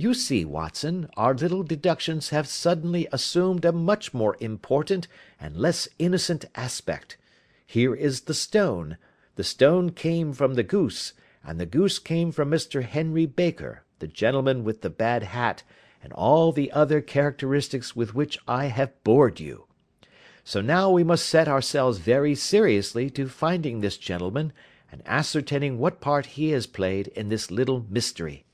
You see, Watson, our little deductions have suddenly assumed a much more important and less innocent aspect. Here is the stone. The stone came from the goose, and the goose came from Mr. Henry Baker, the gentleman with the bad hat, and all the other characteristics with which I have bored you. So now we must set ourselves very seriously to finding this gentleman, and ascertaining what part he has played in this little mystery.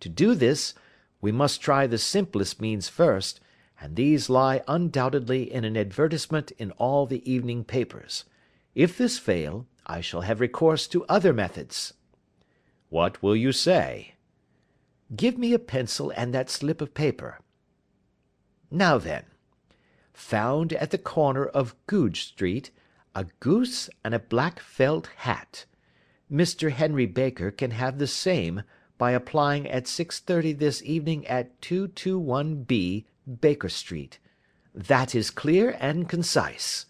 To do this, we must try the simplest means first, and these lie undoubtedly in an advertisement in all the evening papers. If this fail, I shall have recourse to other methods." "What will you say?" "Give me a pencil and that slip of paper. Now then, found at the corner of Goodge Street, a goose and a black felt hat. Mr. Henry Baker can have the same by applying at 6.30 this evening at 221B, Baker Street. That is clear and concise."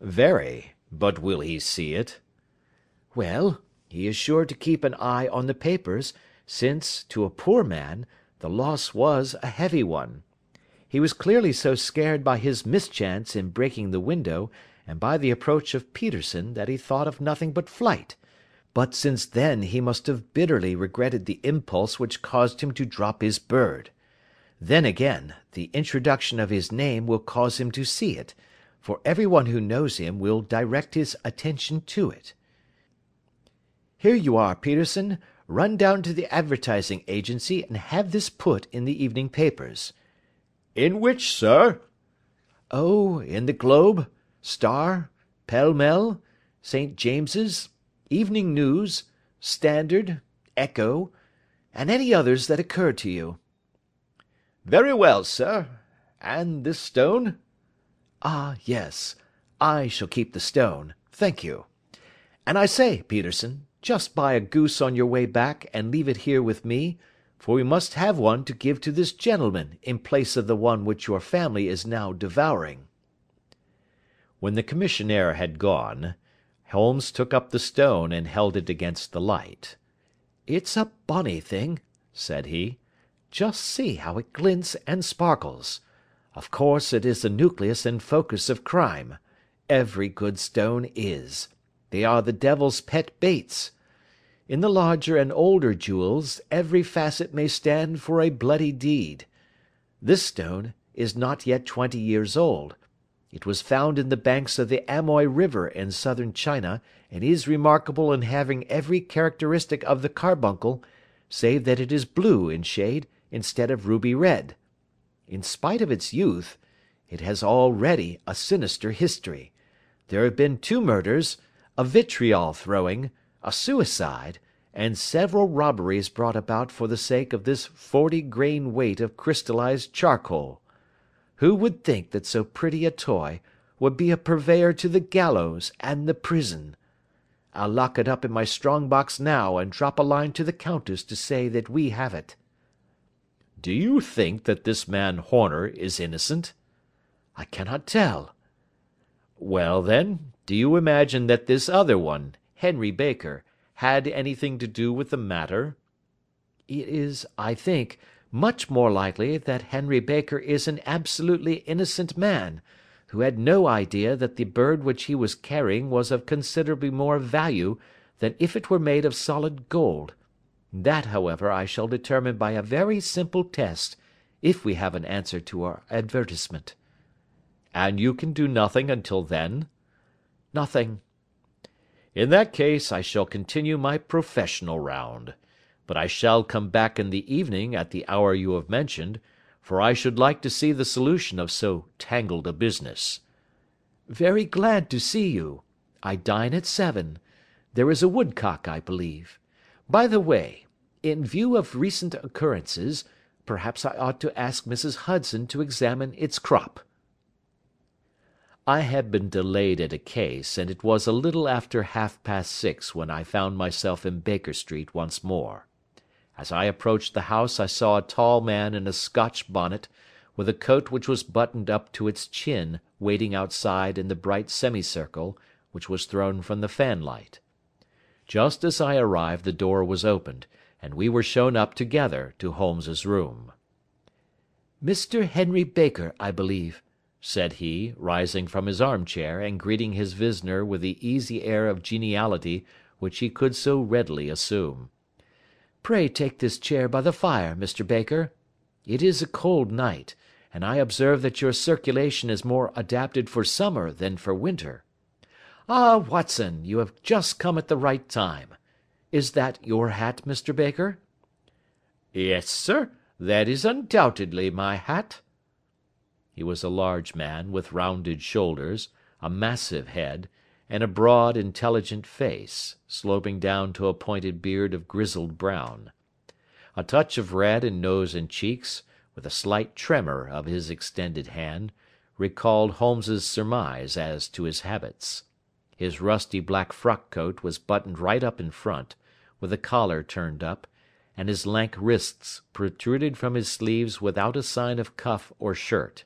"Very. But will he see it?" "Well, he is sure to keep an eye on the papers, since, to a poor man, the loss was a heavy one. He was clearly so scared by his mischance in breaking the window, and by the approach of Peterson, that he thought of nothing but flight but since then he must have bitterly regretted the impulse which caused him to drop his bird. Then again, the introduction of his name will cause him to see it, for everyone who knows him will direct his attention to it. Here you are, Peterson. Run down to the advertising agency and have this put in the evening papers." "In which, sir?" "Oh, in the Globe, Star, Pall Mall, St. James's. Evening News, Standard, Echo, and any others that occur to you." "Very well, sir. And this stone?" "Ah, yes. I shall keep the stone. Thank you. And I say, Peterson, just buy a goose on your way back and leave it here with me, for we must have one to give to this gentleman in place of the one which your family is now devouring." When the commissionaire had gone. Holmes took up the stone and held it against the light. "It's a bonny thing," said he. "Just see how it glints and sparkles. Of course it is the nucleus and focus of crime. Every good stone is. They are the devil's pet baits. In the larger and older jewels every facet may stand for a bloody deed. This stone is not yet twenty years old. It was found in the banks of the Amoy river in southern China, and is remarkable in having every characteristic of the carbuncle, save that it is blue in shade instead of ruby red. In spite of its youth, it has already a sinister history. There have been two murders, a vitriol throwing, a suicide, and several robberies brought about for the sake of this forty grain weight of crystallised charcoal. Who would think that so pretty a toy would be a purveyor to the gallows and the prison? I'll lock it up in my strong box now and drop a line to the Countess to say that we have it." "Do you think that this man Horner is innocent?" "I cannot tell." "Well, then, do you imagine that this other one, Henry Baker, had anything to do with the matter?" "It is, I think much more likely that Henry Baker is an absolutely innocent man, who had no idea that the bird which he was carrying was of considerably more value than if it were made of solid gold. That, however, I shall determine by a very simple test, if we have an answer to our advertisement." "And you can do nothing until then?" "Nothing." "In that case I shall continue my professional round but I shall come back in the evening at the hour you have mentioned, for I should like to see the solution of so tangled a business." "Very glad to see you. I dine at seven. There is a woodcock, I believe. By the way, in view of recent occurrences, perhaps I ought to ask Mrs. Hudson to examine its crop." I had been delayed at a case, and it was a little after half past six when I found myself in Baker Street once more. As I approached the house I saw a tall man in a Scotch bonnet, with a coat which was buttoned up to its chin waiting outside in the bright semicircle which was thrown from the fanlight. Just as I arrived the door was opened, and we were shown up together to Holmes's room. "Mr. Henry Baker, I believe," said he, rising from his armchair and greeting his visitor with the easy air of geniality which he could so readily assume. "Pray take this chair by the fire, Mr. Baker. It is a cold night, and I observe that your circulation is more adapted for summer than for winter. Ah, Watson, you have just come at the right time. Is that your hat, Mr. Baker?" "Yes, sir, that is undoubtedly my hat." He was a large man, with rounded shoulders, a massive head and a broad, intelligent face, sloping down to a pointed beard of grizzled brown. A touch of red in nose and cheeks, with a slight tremor of his extended hand, recalled Holmes's surmise as to his habits. His rusty black frock coat was buttoned right up in front, with the collar turned up, and his lank wrists protruded from his sleeves without a sign of cuff or shirt.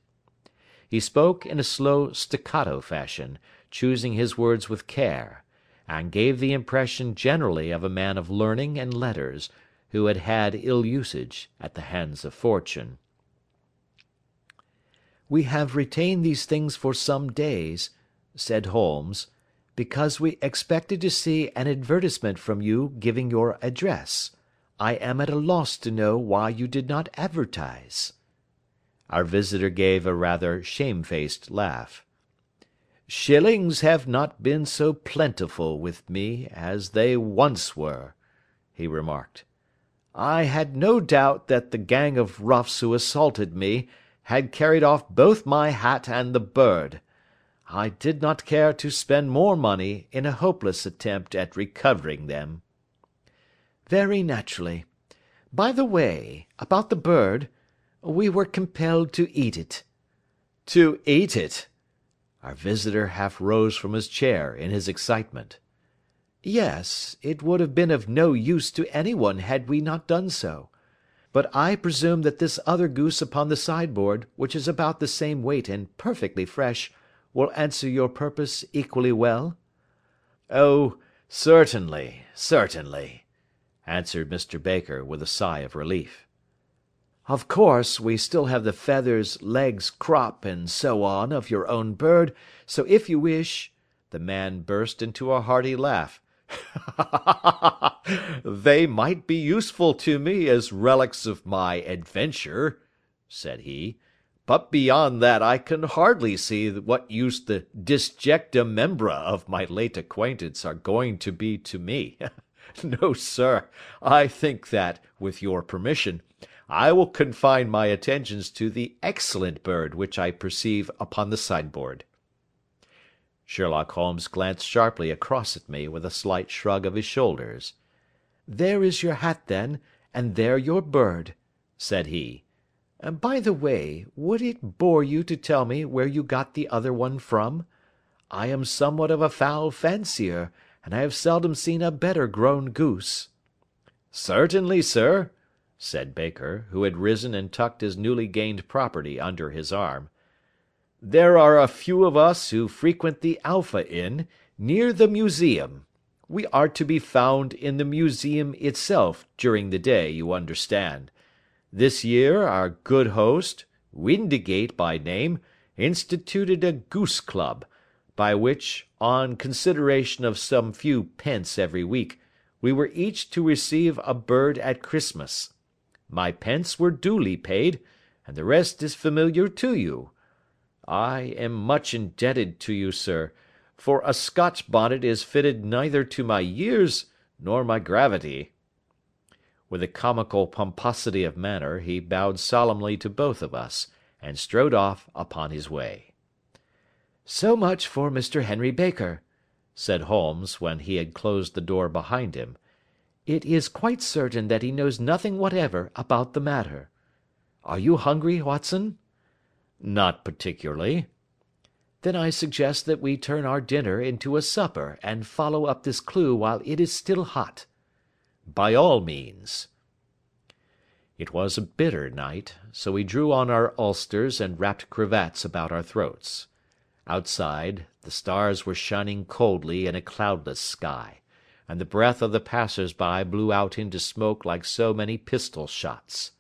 He spoke in a slow staccato fashion, choosing his words with care, and gave the impression generally of a man of learning and letters, who had had ill usage at the hands of fortune. "We have retained these things for some days," said Holmes, "because we expected to see an advertisement from you giving your address. I am at a loss to know why you did not advertise." Our visitor gave a rather shamefaced laugh. "Shillings have not been so plentiful with me as they once were," he remarked. "I had no doubt that the gang of roughs who assaulted me had carried off both my hat and the bird. I did not care to spend more money in a hopeless attempt at recovering them." "Very naturally. By the way, about the bird, we were compelled to eat it." "To eat it!" Our visitor half rose from his chair in his excitement. "Yes, it would have been of no use to anyone had we not done so. But I presume that this other goose upon the sideboard, which is about the same weight and perfectly fresh, will answer your purpose equally well?" "Oh, certainly, certainly," answered Mr. Baker, with a sigh of relief. Of course, we still have the feathers, legs, crop, and so on of your own bird, so if you wish The man burst into a hearty laugh. "They might be useful to me as relics of my adventure," said he, "but beyond that I can hardly see what use the disjecta membra of my late acquaintance are going to be to me. No, sir, I think that, with your permission. I will confine my attentions to the excellent bird which I perceive upon the sideboard." Sherlock Holmes glanced sharply across at me with a slight shrug of his shoulders. "There is your hat, then, and there your bird," said he. And "by the way, would it bore you to tell me where you got the other one from? I am somewhat of a fowl fancier, and I have seldom seen a better grown goose." "Certainly, sir said Baker, who had risen and tucked his newly gained property under his arm. "There are a few of us who frequent the Alpha Inn, near the Museum. We are to be found in the Museum itself during the day, you understand. This year our good host, Windigate by name, instituted a goose club, by which, on consideration of some few pence every week, we were each to receive a bird at Christmas. My pence were duly paid, and the rest is familiar to you. I am much indebted to you, sir, for a Scotch bonnet is fitted neither to my years nor my gravity." With a comical pomposity of manner he bowed solemnly to both of us, and strode off upon his way. "So much for Mr. Henry Baker," said Holmes, when he had closed the door behind him. It is quite certain that he knows nothing whatever about the matter. Are you hungry, Watson?" "Not particularly." "Then I suggest that we turn our dinner into a supper and follow up this clue while it is still hot." "By all means." It was a bitter night, so we drew on our ulsters and wrapped cravats about our throats. Outside, the stars were shining coldly in a cloudless sky. And the breath of the passers by blew out into smoke like so many pistol shots.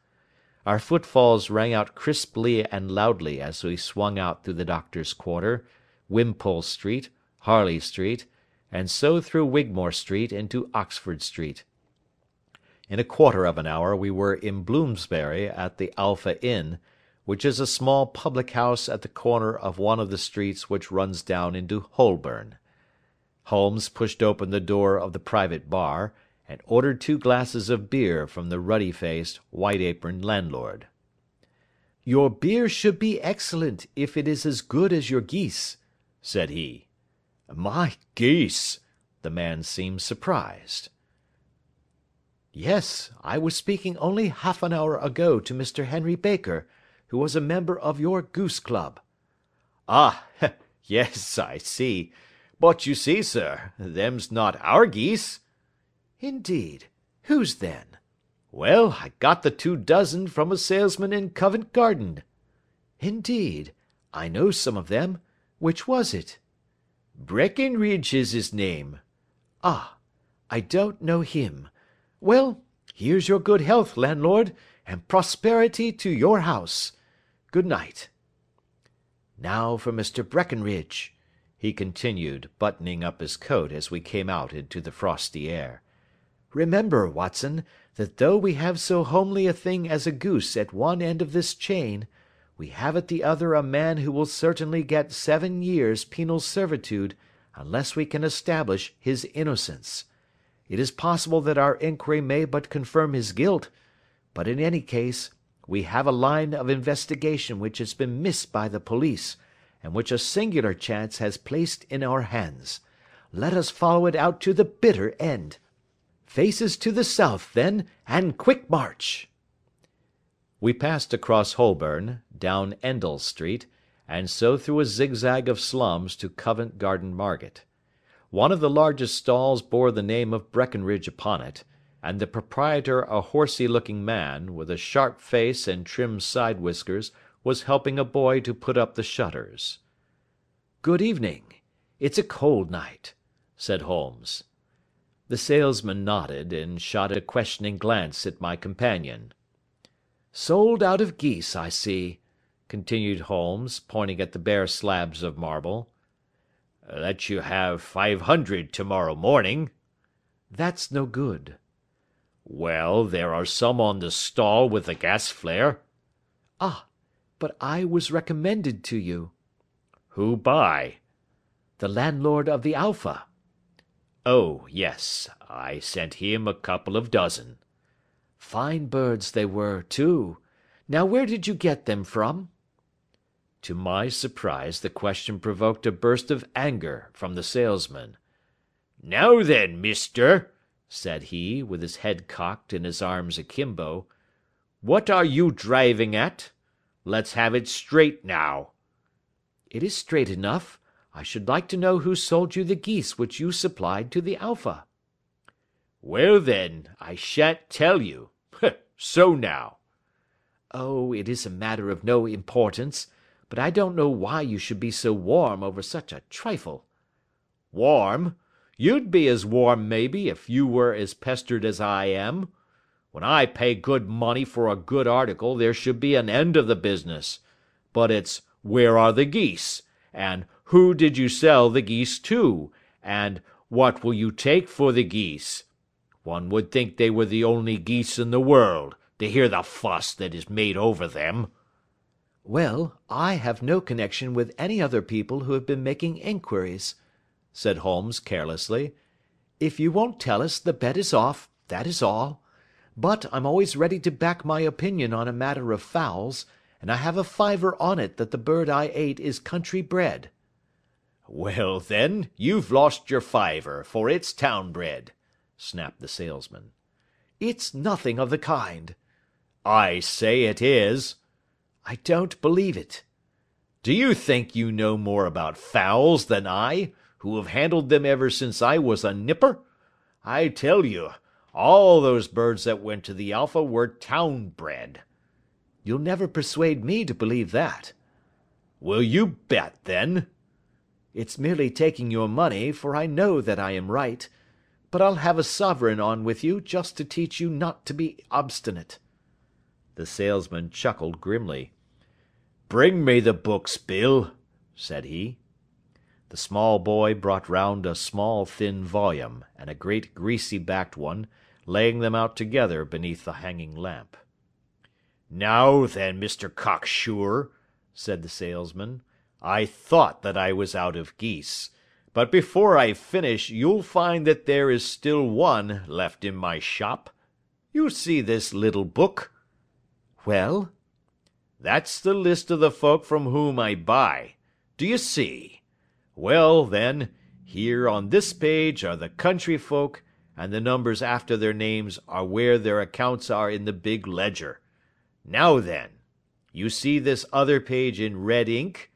Our footfalls rang out crisply and loudly as we swung out through the Doctor's Quarter, Wimpole Street, Harley Street, and so through Wigmore Street into Oxford Street. In a quarter of an hour we were in Bloomsbury at the Alpha Inn, which is a small public house at the corner of one of the streets which runs down into Holborn. Holmes pushed open the door of the private bar, and ordered two glasses of beer from the ruddy faced, white aproned landlord. "Your beer should be excellent, if it is as good as your geese," said he. "My geese!" The man seemed surprised. "Yes, I was speaking only half an hour ago to Mr. Henry Baker, who was a member of your goose club." "Ah! yes, I see. But you see, sir, them's not our geese." "Indeed! Whose then?" "Well, I got the two dozen from a salesman in Covent Garden." "Indeed! I know some of them. Which was it?" "Breckenridge is his name." "Ah! I don't know him. Well, here's your good health, landlord, and prosperity to your house. Good night. Now for Mr. Breckenridge," he continued, buttoning up his coat as we came out into the frosty air. "Remember, Watson, that though we have so homely a thing as a goose at one end of this chain, we have at the other a man who will certainly get seven years' penal servitude unless we can establish his innocence. It is possible that our inquiry may but confirm his guilt, but in any case, we have a line of investigation which has been missed by the police, and which a singular chance has placed in our hands. Let us follow it out to the bitter end. Faces to the south, then, and quick march!" We passed across Holborn, down Endell Street, and so through a zigzag of slums to Covent Garden Market. One of the largest stalls bore the name of Breckenridge upon it, and the proprietor a horsey looking man, with a sharp face and trim side whiskers, was helping a boy to put up the shutters. "Good evening. It's a cold night," said Holmes. The salesman nodded, and shot a questioning glance at my companion. "Sold out of geese, I see," continued Holmes, pointing at the bare slabs of marble. "Let you have five hundred to morrow morning." "That's no good." "Well, there are some on the stall with the gas flare." "Ah! But I was recommended to you." "Who by?" "The landlord of the Alpha." "Oh, yes. I sent him a couple of dozen." "Fine birds they were, too. Now where did you get them from?" To my surprise the question provoked a burst of anger from the salesman. "Now then, mister," said he, with his head cocked and his arms akimbo, "what are you driving at? Let's have it straight now." "It is straight enough. I should like to know who sold you the geese which you supplied to the Alpha." "Well, then, I shan't tell you. So now." "Oh, it is a matter of no importance but I don't know why you should be so warm over such a trifle." "Warm? You'd be as warm, maybe, if you were as pestered as I am. When I pay good money for a good article there should be an end of the business. But it's where are the geese? and who did you sell the geese to? and what will you take for the geese? One would think they were the only geese in the world, to hear the fuss that is made over them. "Well, I have no connection with any other people who have been making inquiries," said Holmes carelessly. "If you won't tell us, the bet is off, that is all. But I'm always ready to back my opinion on a matter of fowls, and I have a fiver on it that the bird I ate is country bred." "Well, then, you've lost your fiver, for it's town bred," snapped the salesman. "It's nothing of the kind." "I say it is. I don't believe it." "Do you think you know more about fowls than I, who have handled them ever since I was a nipper? I tell you, all those birds that went to the Alpha were town bred." "You'll never persuade me to believe that." "Will you bet, then?" "It's merely taking your money, for I know that I am right. but I'll have a sovereign on with you just to teach you not to be obstinate." The salesman chuckled grimly. "Bring me the books, Bill," said he. The small boy brought round a small thin volume, and a great greasy backed one, laying them out together beneath the hanging lamp. "Now then, Mr. Cocksure," said the salesman, "I thought that I was out of geese. But before I finish you'll find that there is still one left in my shop. You see this little book?" "Well?" "That's the list of the folk from whom I buy. Do you see? Well, then, here on this page are the country folk, and the numbers after their names are where their accounts are in the big ledger. Now then, you see this other page in red ink?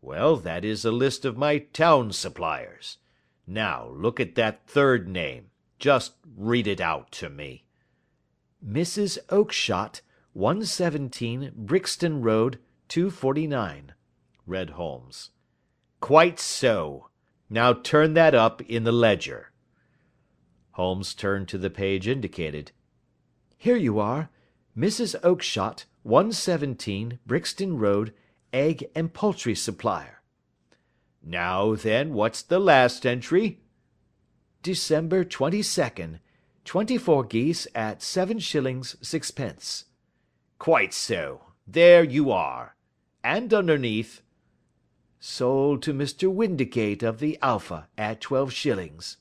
Well, that is a list of my town suppliers. Now, look at that third name. Just read it out to me." "Mrs. Oakshott, 117, Brixton Road, 249," read Holmes. "Quite so. Now turn that up in the ledger." Holmes turned to the page indicated. "Here you are. Mrs. Oakshott, 117, Brixton Road egg and poultry supplier. Now, then, what's the last entry? December 22nd. Twenty four geese at seven shillings sixpence. Quite so. There you are. And underneath? Sold to Mr. Windigate of the Alpha at twelve shillings.